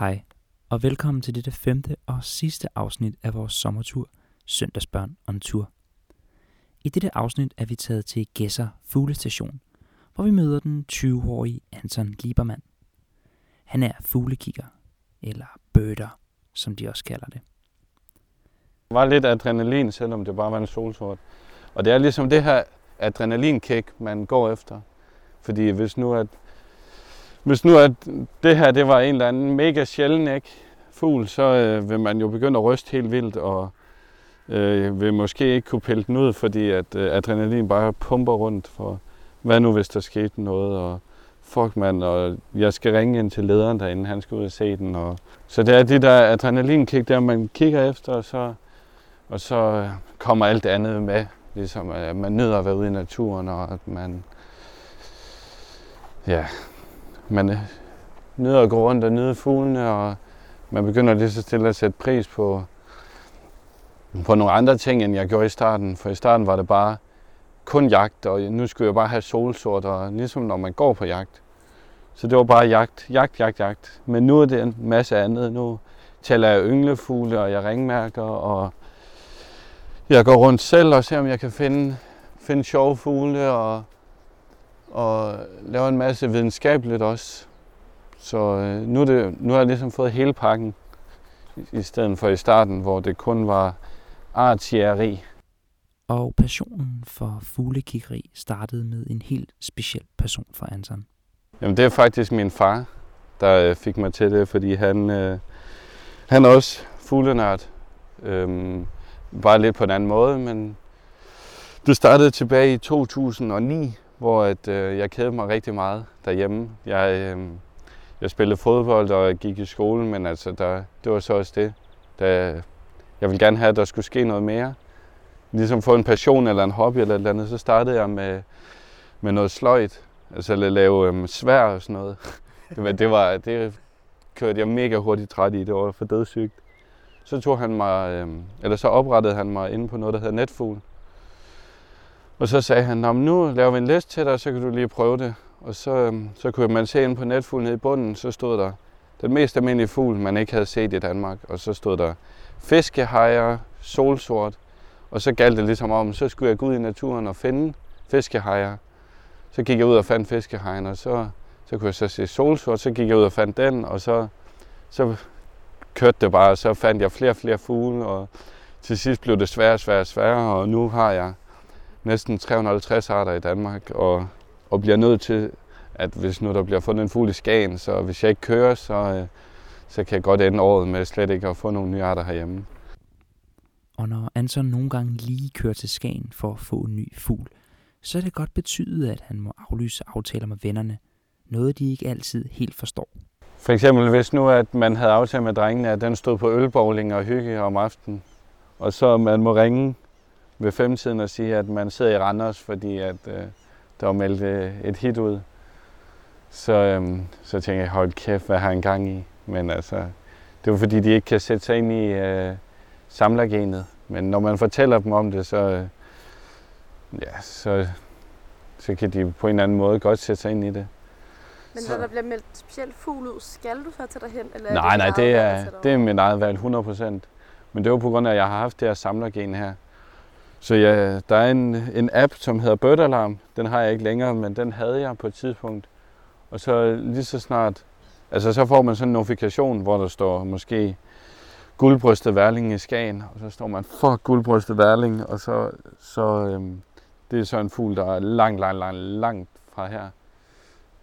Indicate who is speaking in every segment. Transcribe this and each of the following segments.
Speaker 1: Hej, og velkommen til dette femte og sidste afsnit af vores sommertur Søndagsbørn on Tour. I dette afsnit er vi taget til Gæsser Fuglestation, hvor vi møder den 20-årige Anton Liebermann. Han er fuglekigger, eller bøder, som de også kalder det.
Speaker 2: Det var lidt adrenalin, selvom det bare var en solsort. Og det er ligesom det her adrenalinkick, man går efter. Fordi hvis nu at, hvis nu at det her det var en eller anden mega sjælden ikke, fugl, så øh, vil man jo begynde at ryste helt vildt, og øh, vil måske ikke kunne pille den ud, fordi at øh, adrenalin bare pumper rundt. For hvad nu, hvis der skete noget, og fuck mand, og jeg skal ringe ind til lederen derinde, han skal ud og se den. Og... Så det er det der adrenalinkick, der man kigger efter, og så, og så kommer alt det andet med. Ligesom at man nyder at være ude i naturen, og at man, ja, man nyder at gå rundt og nyde fuglene, og man begynder lige så stille at sætte pris på, på nogle andre ting, end jeg gjorde i starten. For i starten var det bare kun jagt, og nu skulle jeg bare have solsort, og ligesom når man går på jagt. Så det var bare jagt, jagt, jagt, jagt. Men nu er det en masse andet. Nu taler jeg ynglefugle, og jeg ringmærker, og jeg går rundt selv og ser, om jeg kan finde, finde sjove fugle, og, og laver en masse videnskabeligt også. Så øh, nu, er det, nu har jeg ligesom fået hele pakken, i, i stedet for i starten, hvor det kun var artjægeri.
Speaker 1: Og passionen for fuglekiggeri startede med en helt speciel person for Anton.
Speaker 2: Jamen det er faktisk min far, der øh, fik mig til det, fordi han, øh, han er også fuglenørd. Øhm, bare lidt på en anden måde, men det startede tilbage i 2009, hvor at, øh, jeg kædede mig rigtig meget derhjemme. Jeg, øh, jeg spillede fodbold og gik i skole, men altså der, det var så også det. Da jeg ville gerne have, at der skulle ske noget mere. Ligesom få en passion eller en hobby eller et eller andet, så startede jeg med, med noget sløjt. Altså at lave øhm, svær og sådan noget. Det, var, det, var, det kørte jeg mega hurtigt træt i. Det var for dødssygt. Så tog han mig, øhm, eller så oprettede han mig inde på noget, der hedder Netfugl. Og så sagde han, nu laver vi en liste til dig, så kan du lige prøve det. Og så, øhm, så kunne man se ind på netfuglen nede i bunden, så stod der den mest almindelige fugl, man ikke havde set i Danmark. Og så stod der fiskehajer, solsort. Og så galt det ligesom om, så skulle jeg gå ud i naturen og finde fiskehajer. Så gik jeg ud og fandt fiskehajen, og så, så kunne jeg så se solsort. Så gik jeg ud og fandt den, og så, så kørte det bare, og så fandt jeg flere og flere fugle, og til sidst blev det sværere og sværere og sværere, og nu har jeg næsten 350 arter i Danmark, og, og bliver nødt til, at hvis nu der bliver fundet en fugl i Skagen, så hvis jeg ikke kører, så, øh, så kan jeg godt ende året med slet ikke at få nogle nye arter herhjemme.
Speaker 1: Og når Anton nogle gange lige kører til Skagen for at få en ny fugl, så er det godt betydet, at han må aflyse aftaler med vennerne. Noget, de ikke altid helt forstår.
Speaker 2: For eksempel hvis nu, at man havde aftalt med drengene, at den stod på ølbowling og hygge om aftenen, og så man må ringe ved femtiden og sige, at man sidder i Randers, fordi at, øh, der var meldt øh, et hit ud. Så, øh, så tænker jeg, hold kæft, hvad har han gang i? Men altså, det var fordi, de ikke kan sætte sig ind i øh, samlergenet. Men når man fortæller dem om det, så, øh, ja, så, så kan de på en eller anden måde godt sætte sig ind i det.
Speaker 3: Men
Speaker 2: Så-
Speaker 3: når der bliver meldt specielt fugl ud, skal du så tage dig hen? Eller
Speaker 2: Nej, nej,
Speaker 3: dit
Speaker 2: det
Speaker 3: valg at
Speaker 2: er,
Speaker 3: dig
Speaker 2: det er mit eget valg, 100%. Men det var på grund af, at jeg har haft det her samlergen her. Så ja, der er en, en app, som hedder Bird Alarm. Den har jeg ikke længere, men den havde jeg på et tidspunkt. Og så lige så snart, altså så får man sådan en notifikation, hvor der står måske guldbrystet værling i Skagen, og så står man, fuck guldbrystet værling, og så, så øhm, det er så en fugl, der er langt, langt, langt, langt fra her.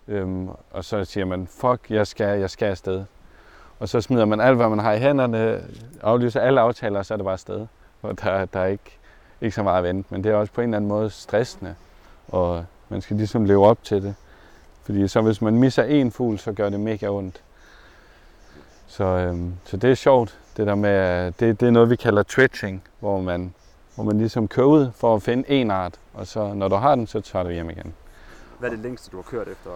Speaker 2: Øhm, og så siger man, fuck, jeg skal, jeg skal afsted. Og så smider man alt, hvad man har i hænderne, aflyser alle aftaler, og så er det bare afsted. Og der, der er ikke, ikke så meget at vente, men det er også på en eller anden måde stressende, og man skal ligesom leve op til det. Fordi så hvis man misser en fugl, så gør det mega ondt. Så, øhm, så det er sjovt, det der med, det, det er noget, vi kalder twitching, hvor man, hvor man ligesom kører ud for at finde en art, og så når du har den, så tager du hjem igen.
Speaker 4: Hvad er det længste, du har kørt efter?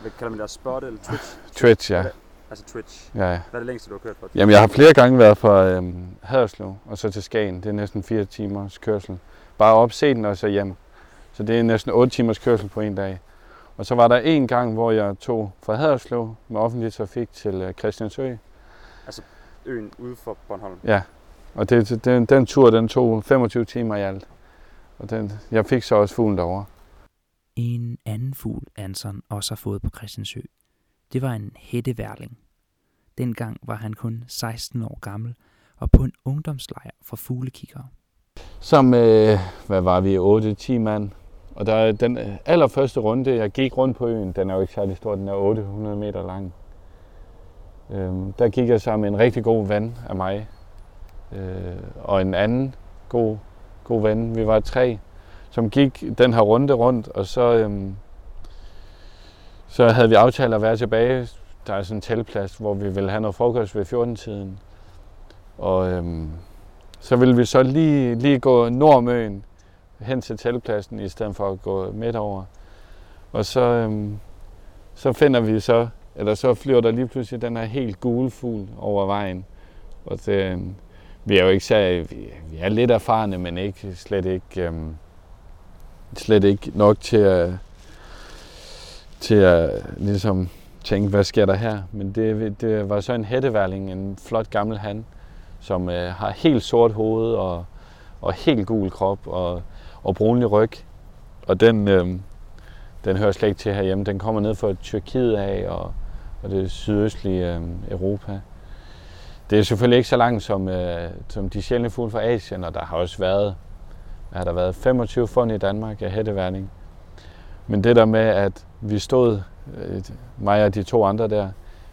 Speaker 4: Hvad kalder man det? Spot eller Twitch?
Speaker 2: Twitch, ja.
Speaker 4: Altså Twitch.
Speaker 2: ja.
Speaker 4: Hvad er det længste, du har kørt for?
Speaker 2: Jamen, jeg har flere gange været fra øhm, Haderslev og så til Skagen. Det er næsten fire timers kørsel. Bare op, se den og så hjem. Så det er næsten 8 timers kørsel på en dag. Og så var der en gang, hvor jeg tog fra Haderslev med offentlig trafik til øh, Christiansø.
Speaker 4: Øen ude for Bornholm.
Speaker 2: Ja, og det, den, den tur, den tog 25 timer i alt. Og den, jeg fik så også fuglen derovre.
Speaker 1: En anden fugl, Anson også har fået på Christiansø, det var en hætteværling. Dengang var han kun 16 år gammel og på en ungdomslejr for fuglekikere.
Speaker 2: Som, øh, hvad var vi, 8-10 mand. Og der den øh, allerførste runde, jeg gik rundt på øen, den er jo ikke særlig stor, den er 800 meter lang. Øhm, der gik jeg sammen med en rigtig god ven af mig, øh, og en anden god, god ven. Vi var tre, som gik den her runde rundt, og så, øhm, så havde vi aftalt at være tilbage. Der er sådan en teltplads, hvor vi ville have noget frokost ved 14-tiden. Og øhm, så ville vi så lige, lige gå nordmøen hen til teltpladsen, i stedet for at gå midt over. Og så, øhm, så finder vi så, eller så flyver der lige pludselig den her helt gule fugl over vejen. Og det, øhm, vi er jo ikke så, vi, vi er lidt erfarne, men ikke, slet ikke, øhm, slet ikke nok til at, til at ligesom tænke, hvad sker der her? Men det, det var så en hætteværling, en flot gammel han, som øh, har helt sort hoved og, og helt gul krop og, og brunlig ryg. Og den, øh, den hører slet ikke til herhjemme. Den kommer ned fra Tyrkiet af og, og det sydøstlige øh, Europa. Det er selvfølgelig ikke så langt som, øh, som de sjældne fugle fra Asien, og der har også været, har der været 25 fund i Danmark af hætteværning. Men det der med, at vi stod, øh, mig og de to andre der,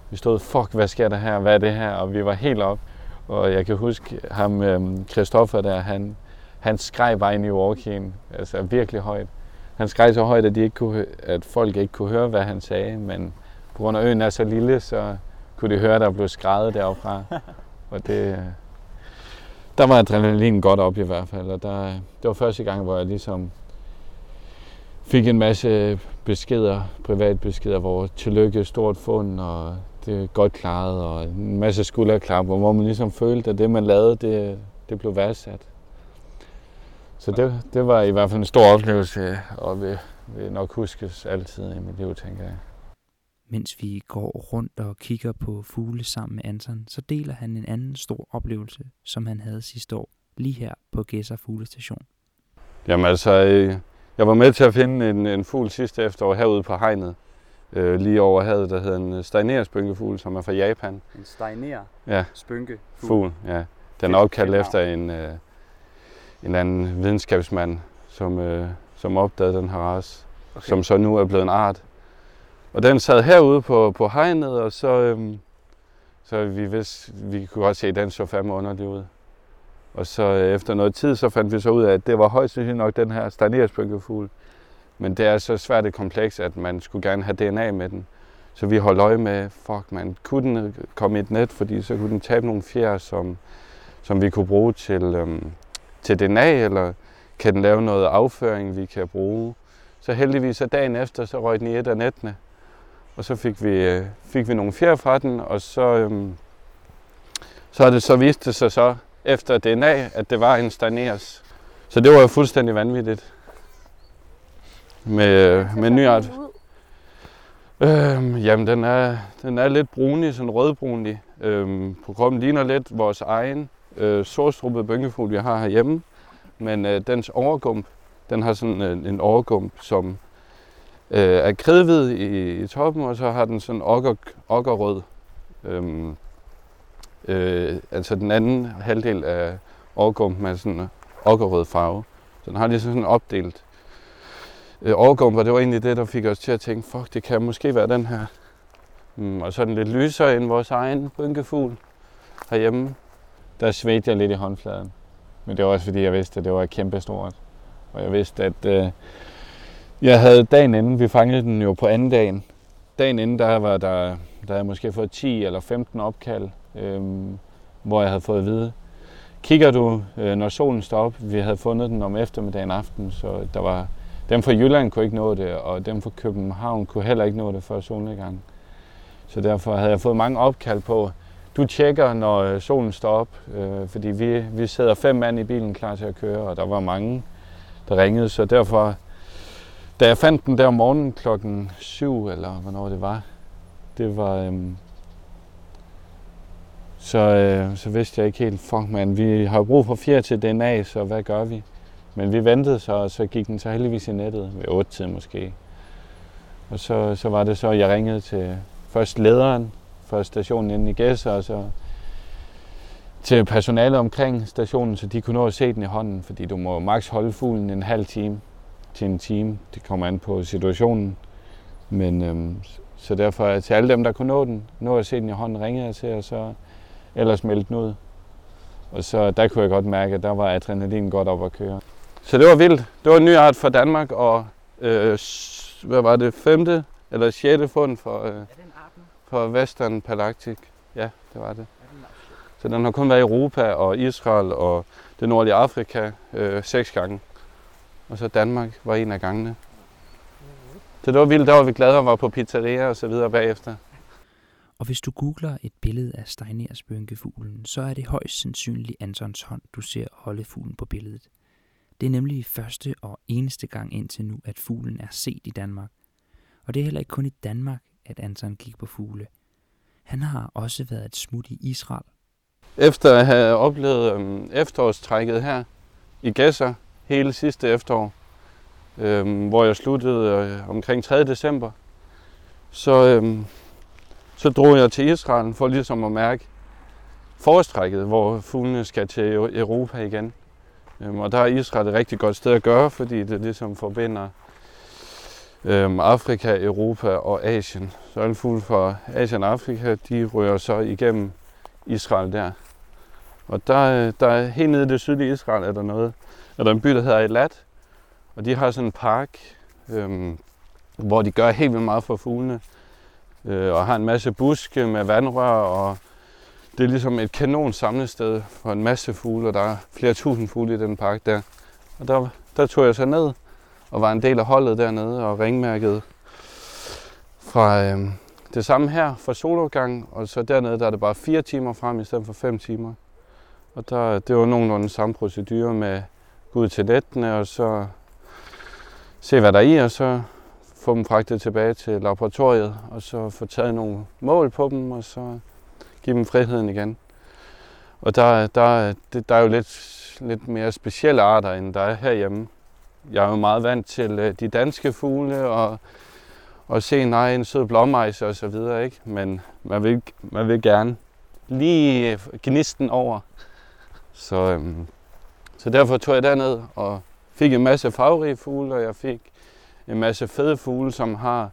Speaker 2: vi stod, fuck, hvad sker der her, hvad er det her? Og vi var helt op. Og jeg kan huske ham, øh, Christoffer der, han, han skreg bare i New Yorkien, altså virkelig højt. Han skreg så højt, at, de ikke kunne, at folk ikke kunne høre, hvad han sagde, men på grund af øen er så lille, så kunne de høre, der blev skrevet derfra. Og det, der var adrenalin godt op i hvert fald, og der, det var første gang, hvor jeg ligesom fik en masse beskeder, privatbeskeder, hvor tillykke, stort fund, og det er godt klaret, og en masse skulderklap, hvor man ligesom følte, at det, man lavede, det, det blev værdsat. Så det, det var i hvert fald en stor oplevelse, og vil, vil nok huskes altid i mit liv, tænker jeg.
Speaker 1: Mens vi går rundt og kigger på fugle sammen med Anton, så deler han en anden stor oplevelse, som han havde sidste år, lige her på Gæsser Fuglestation.
Speaker 2: Jamen altså, øh, jeg var med til at finde en, en fugl sidste efterår herude på hegnet, øh, lige over havet, der hedder en steinerspynkefugl, som er fra Japan.
Speaker 4: En steiner
Speaker 2: Ja,
Speaker 4: spynke
Speaker 2: fugl, ja. Den er opkaldt efter en, øh, en eller anden videnskabsmand, som, øh, som opdagede den her race, okay. som så nu er blevet en art. Og den sad herude på, på hegnet, og så, øhm, så vi, vidste, vi kunne godt se, at den så fandme underlig ud. Og så øh, efter noget tid, så fandt vi så ud af, at det var højst sandsynligt nok den her steinerspynkefugl. Men det er så svært et kompleks, at man skulle gerne have DNA med den. Så vi holdt øje med, fuck man, kunne den øh, komme i et net, fordi så kunne den tabe nogle fjer, som, som vi kunne bruge til, øhm, til DNA, eller kan den lave noget afføring, vi kan bruge. Så heldigvis så dagen efter, så røg den i et af nettene. Og så fik vi, øh, fik vi nogle fjer fra den, og så, øhm, så, har det, så viste det sig så efter DNA, at det var en steiners. Så det var jo fuldstændig vanvittigt. Med, med nyart. ny art. Øhm, jamen, den er, den er lidt brunlig, sådan rødbrunlig. Øhm, på kroppen ligner lidt vores egen øh, sorstruppede bøngefugl, vi har herhjemme. Men øh, dens overgump, den har sådan en, en overgump, som øh, er kridhvid i, i toppen, og så har den sådan okker, okkerrød. Øhm, øh, altså den anden halvdel af overgumpen er sådan øh, okkerrød farve. Så den har ligesom sådan opdelt øh, overgump, det var egentlig det, der fik os til at tænke, fuck, det kan måske være den her. Mm, og så den lidt lysere end vores egen bønkefugl herhjemme. Der svedte jeg lidt i håndfladen. Men det var også fordi, jeg vidste, at det var kæmpestort. Og jeg vidste, at øh, jeg havde dagen inden, vi fangede den jo på anden dagen. Dagen inden, der var der, der havde jeg måske fået 10 eller 15 opkald, øh, hvor jeg havde fået at vide, kigger du, øh, når solen står op, vi havde fundet den om eftermiddagen aften, så der var, dem fra Jylland kunne ikke nå det, og dem fra København kunne heller ikke nå det før solnedgang. Så derfor havde jeg fået mange opkald på, du tjekker, når øh, solen står op, øh, fordi vi, vi sidder fem mand i bilen klar til at køre, og der var mange, der ringede, så derfor, da jeg fandt den der om morgenen klokken 7, eller hvornår det var, det var, øhm, så, øh, så vidste jeg ikke helt, fuck man, vi har jo brug for fjer til DNA, så hvad gør vi? Men vi ventede så, og så gik den så heldigvis i nettet, ved 8 tid måske. Og så, så var det så, at jeg ringede til først lederen for stationen inde i Gæsser, og så til personalet omkring stationen, så de kunne nå at se den i hånden, fordi du må maks holde fuglen en halv time til en time. Det kommer an på situationen. Men øhm, så derfor til alle dem, der kunne nå den, nå at se den i hånden, ringede jeg til, og så ellers meldte den ud. Og så der kunne jeg godt mærke, at der var adrenalin godt op at køre. Så det var vildt. Det var en ny art for Danmark, og øh, hvad var det, femte eller sjette fund for, øh, for Western Pallactic. Ja, det var det. Så den har kun været i Europa og Israel og det nordlige Afrika øh, seks gange. Og så Danmark var en af gangene. Så det var vildt, der var vi glade og var på pizzeria og så videre bagefter.
Speaker 1: Og hvis du googler et billede af Steinersbønkefuglen, så er det højst sandsynligt Antons hånd, du ser holde fuglen på billedet. Det er nemlig første og eneste gang indtil nu, at fuglen er set i Danmark. Og det er heller ikke kun i Danmark, at Anton gik på fugle. Han har også været et smut i Israel.
Speaker 2: Efter at have oplevet øhm, efterårstrækket her i Gasser hele sidste efterår, øhm, hvor jeg sluttede øh, omkring 3. december, så, øhm, så drog jeg til Israel for ligesom at mærke forstrækket, hvor fuglene skal til Europa igen. Øhm, og der er Israel et rigtig godt sted at gøre, fordi det ligesom forbinder øhm, Afrika, Europa og Asien. Så alle fugle fra Asien og Afrika, de rører så igennem Israel der. Og der, der helt nede i det sydlige Israel er der noget, er der en by, der hedder Elat, Og de har sådan en park, øhm, hvor de gør helt vildt meget for fuglene. Øh, og har en masse buske med vandrør, og det er ligesom et kanon samlested for en masse fugle, og der er flere tusind fugle i den park der. Og der, der tog jeg så ned og var en del af holdet dernede og ringmærket fra øh, det samme her fra solopgang, og så dernede der er det bare fire timer frem i stedet for fem timer. Og der, det var nogenlunde samme procedure med gå ud til nettene, og så se hvad der er i, og så få dem fragtet tilbage til laboratoriet, og så få taget nogle mål på dem, og så give dem friheden igen. Og der, der, det, der er jo lidt, lidt mere specielle arter, end der er herhjemme. Jeg er jo meget vant til øh, de danske fugle, og og se nej, en sød blåmejse og så videre, ikke? Men man vil, man vil gerne lige øh, gnisten over. Så, øhm, så derfor tog jeg derned og fik en masse farverige fugle, og jeg fik en masse fede fugle, som har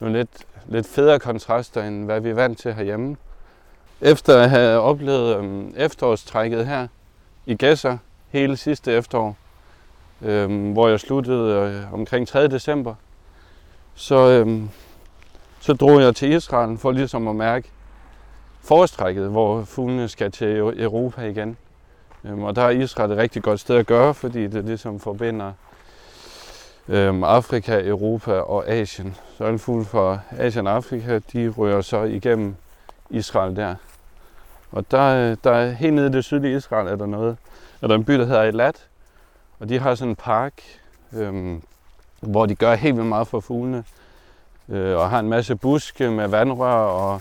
Speaker 2: nogle lidt, lidt federe kontraster, end hvad vi er vant til herhjemme. Efter at have oplevet øhm, efterårstrækket her i Gæsser hele sidste efterår, øhm, hvor jeg sluttede øh, omkring 3. december, så, øhm, så drog jeg til Israel for ligesom at mærke forårstrækket, hvor fuglene skal til Europa igen. Øhm, og der er Israel et rigtig godt sted at gøre, fordi det ligesom forbinder øhm, Afrika, Europa og Asien. Så alle fugle fra Asien og Afrika, de rører så igennem Israel der. Og der, øh, der er helt nede i det sydlige Israel er der noget, er der en by, der hedder Elat, Og de har sådan en park, øhm, hvor de gør helt vildt meget for fuglene. Øh, og har en masse buske med vandrør, og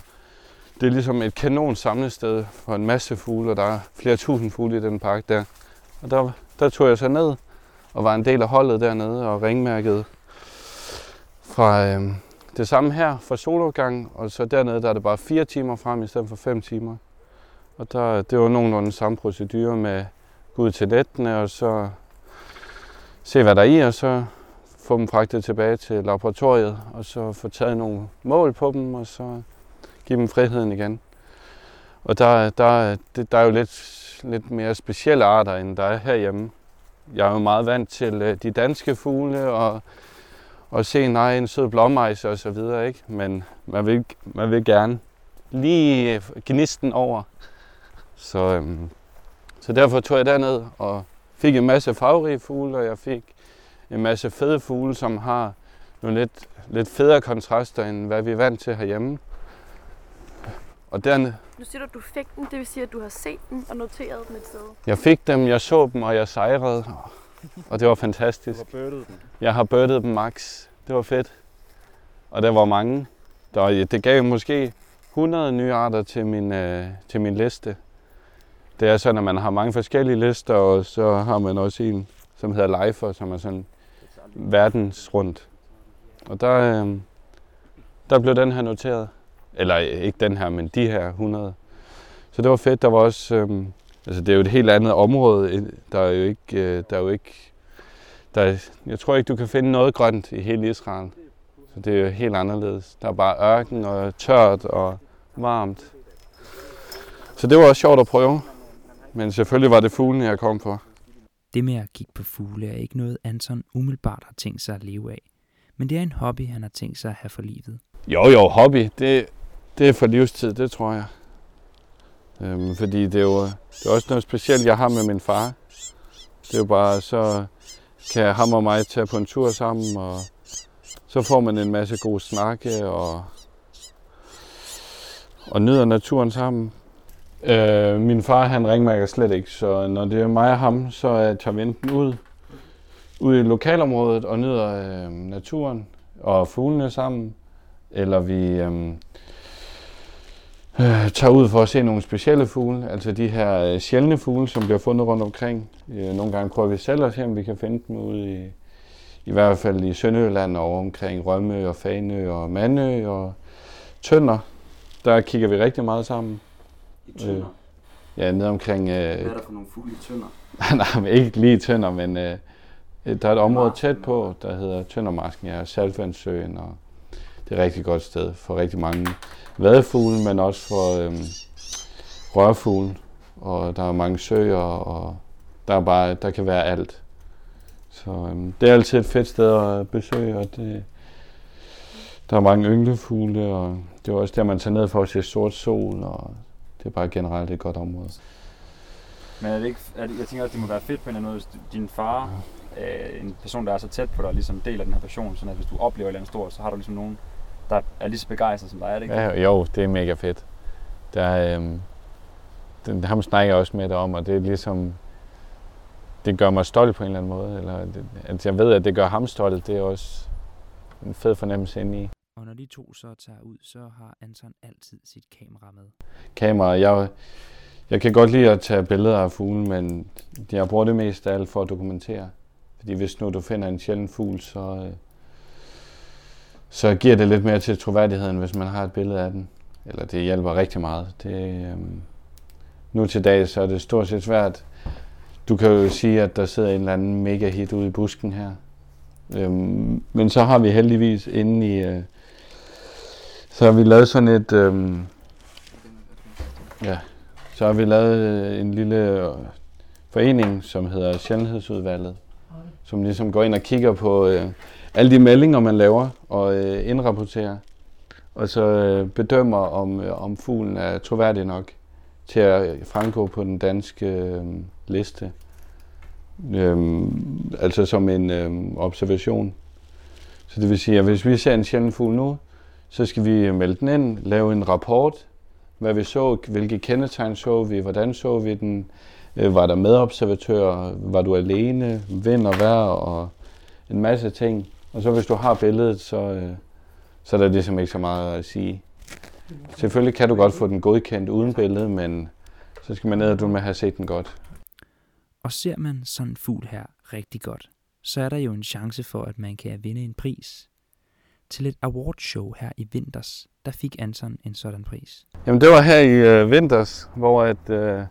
Speaker 2: det er ligesom et kanon samlested for en masse fugle, og der er flere tusind fugle i den park der. Og der, der tog jeg så ned og var en del af holdet dernede og ringmærket fra øh, det samme her fra solopgang, og så dernede der er det bare fire timer frem i stedet for 5 timer. Og der, det var nogenlunde samme procedure med gå ud til nettene og så se hvad der er i, og så få dem fragtet tilbage til laboratoriet, og så få taget nogle mål på dem, og så give dem friheden igen. Og der, der, det, der er jo lidt, lidt mere specielle arter, end der er herhjemme. Jeg er jo meget vant til øh, de danske fugle, og, og se nej, en sød blåmejse og så videre, ikke? Men man vil, man vil gerne lige øh, gnisten over. Så, øhm, så derfor tog jeg derned og fik en masse farverige fugle, og jeg fik en masse fede fugle, som har nogle lidt, lidt federe kontraster, end hvad vi er vant til herhjemme. Og derne,
Speaker 3: Nu siger du, at du fik den, det vil sige, at du har set den og noteret den et sted.
Speaker 2: jeg fik dem, jeg så dem, og jeg sejrede, og det var fantastisk.
Speaker 4: Du har birdet den.
Speaker 2: Jeg har birdet dem max. Det var fedt. Og der var mange. Der, det gav måske 100 nye arter til min, øh, til min liste. Det er sådan, at man har mange forskellige lister, og så har man også en, som hedder Lifer, som er sådan verdensrundt. Og der, øh, der blev den her noteret. Eller ikke den her, men de her 100. Så det var fedt. Der var også, øh, altså det er jo et helt andet område. Der er jo ikke, øh, der er jo ikke, der er, jeg tror ikke, du kan finde noget grønt i hele Israel. Så det er jo helt anderledes. Der er bare ørken og tørt og varmt. Så det var også sjovt at prøve. Men selvfølgelig var det fuglene, jeg kom for.
Speaker 1: Det med at kigge på fugle er ikke noget, Anton umiddelbart har tænkt sig at leve af. Men det er en hobby, han har tænkt sig at have for livet.
Speaker 2: Jo, jo, hobby. Det, det er for livstid, det tror jeg. Øhm, fordi det er jo det er også noget specielt, jeg har med min far. Det er jo bare, så kan ham og mig tage på en tur sammen, og så får man en masse gode snakke, og, og nyder naturen sammen. Øh, min far, han ringmærker slet ikke, så når det er mig og ham, så tager vi enten ud, ud i lokalområdet og nyder øh, naturen og fuglene sammen, eller vi øh, øh, tager ud for at se nogle specielle fugle, altså de her øh, sjældne fugle, som bliver fundet rundt omkring. Øh, nogle gange prøver vi selv at se, om vi kan finde dem ude i, i hvert fald i Sønderjylland og omkring Rømø og Fanø og Mandø og Tønder. Der kigger vi rigtig meget sammen.
Speaker 4: I tønder? Øh,
Speaker 2: ja, ned omkring... Øh,
Speaker 4: Hvad er der for nogle fugle i tønder?
Speaker 2: nej, men ikke lige Tønder, men øh, der er et område tæt på, der hedder Tøndermarsken, ja, Saltvandssøen, og det er et rigtig godt sted for rigtig mange vadefugle, men også for øh, rørfugle. Og der er mange søer, og der, er bare, der kan være alt. Så øhm, det er altid et fedt sted at besøge, og det, der er mange ynglefugle, og det er også der, man tager ned for at se sort sol, og det er bare generelt et godt område.
Speaker 4: Men er det ikke, er det, jeg tænker også, det må være fedt på en eller anden måde, hvis din far, øh, en person, der er så tæt på dig, ligesom deler den her passion, sådan at hvis du oplever et eller andet stort, så har du ligesom nogen, der er lige så begejstret som dig, er det ikke?
Speaker 2: Ja, jo, det er mega fedt. Der er, øhm, den, ham snakker jeg også med dig om, og det er ligesom, det gør mig stolt på en eller anden måde. Eller det, at jeg ved, at det gør ham stolt, det er også en fed fornemmelse inde i.
Speaker 1: Og når de to så tager ud, så har Anton altid sit kamera med.
Speaker 2: Kamera, jeg, jeg kan godt lide at tage billeder af fuglen, men jeg bruger det mest af alt for at dokumentere. Fordi hvis nu du finder en sjælden fugl, så, så giver det lidt mere til troværdigheden, hvis man har et billede af den. Eller det hjælper rigtig meget. Det, øhm, nu til dag, så er det stort set svært du kan jo sige, at der sidder en eller anden mega hit ude i busken her. Øhm, men så har vi heldigvis inde i... Øh, så har vi lavet sådan et... Øh, ja, så har vi lavet øh, en lille øh, forening, som hedder Sjældenhedsudvalget, som ligesom går ind og kigger på øh, alle de meldinger, man laver og øh, indrapporterer, og så øh, bedømmer, om, øh, om fuglen er troværdig nok til at øh, fremgå på den danske øh, liste. Øhm, altså som en øhm, observation. Så det vil sige, at hvis vi ser en sjælden fugl nu, så skal vi øh, melde den ind, lave en rapport, hvad vi så, hvilke kendetegn så vi, hvordan så vi den, øh, var der medobservatører, var du alene, vind og vejr og en masse ting. Og så hvis du har billedet, så, øh, så er der ligesom ikke så meget at sige. Selvfølgelig kan du godt få den godkendt uden billede, men så skal man ned og du med have set den godt.
Speaker 1: Og ser man sådan en fugl her rigtig godt, så er der jo en chance for, at man kan vinde en pris. Til et awardshow her i Vinters, der fik Anton en sådan pris.
Speaker 2: Jamen det var her i uh, Vinters, hvor at, uh,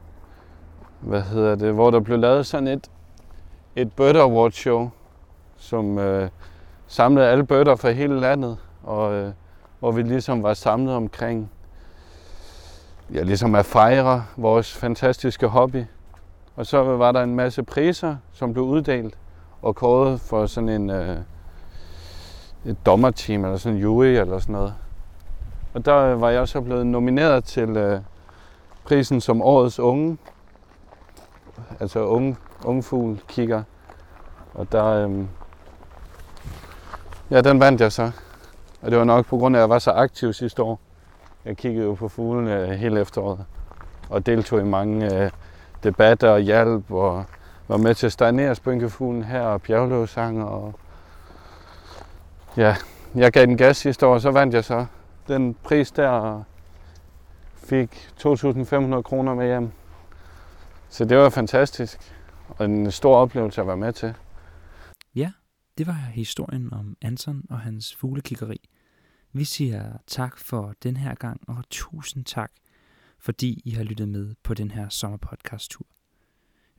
Speaker 2: hvad hedder det, hvor der blev lavet sådan et, et Bird Award show, som uh, samlede alle bøtter fra hele landet, og øh, hvor vi ligesom var samlet omkring, ja, ligesom at fejre vores fantastiske hobby. Og så var der en masse priser, som blev uddelt og kåret for sådan en øh, et dommerteam eller sådan en jury eller sådan noget. Og der øh, var jeg så blevet nomineret til øh, prisen som årets unge, altså unge, unge fugl kigger. Og der, øh, ja, den vandt jeg så. Og det var nok på grund af, at jeg var så aktiv sidste år. Jeg kiggede jo på fuglene øh, hele efteråret og deltog i mange øh, debatter og hjælp, og var med til at stagnere spynkefuglen her, og bjergløvsanger, og ja, jeg gav den gas sidste år, og så vandt jeg så den pris der, og fik 2.500 kroner med hjem. Så det var fantastisk, og en stor oplevelse at være med til.
Speaker 1: Ja, det var historien om Anton og hans fuglekiggeri. Vi siger tak for den her gang, og tusind tak, fordi I har lyttet med på den her sommerpodcast-tur.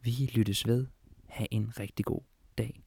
Speaker 1: Vi lyttes ved. Ha' en rigtig god dag.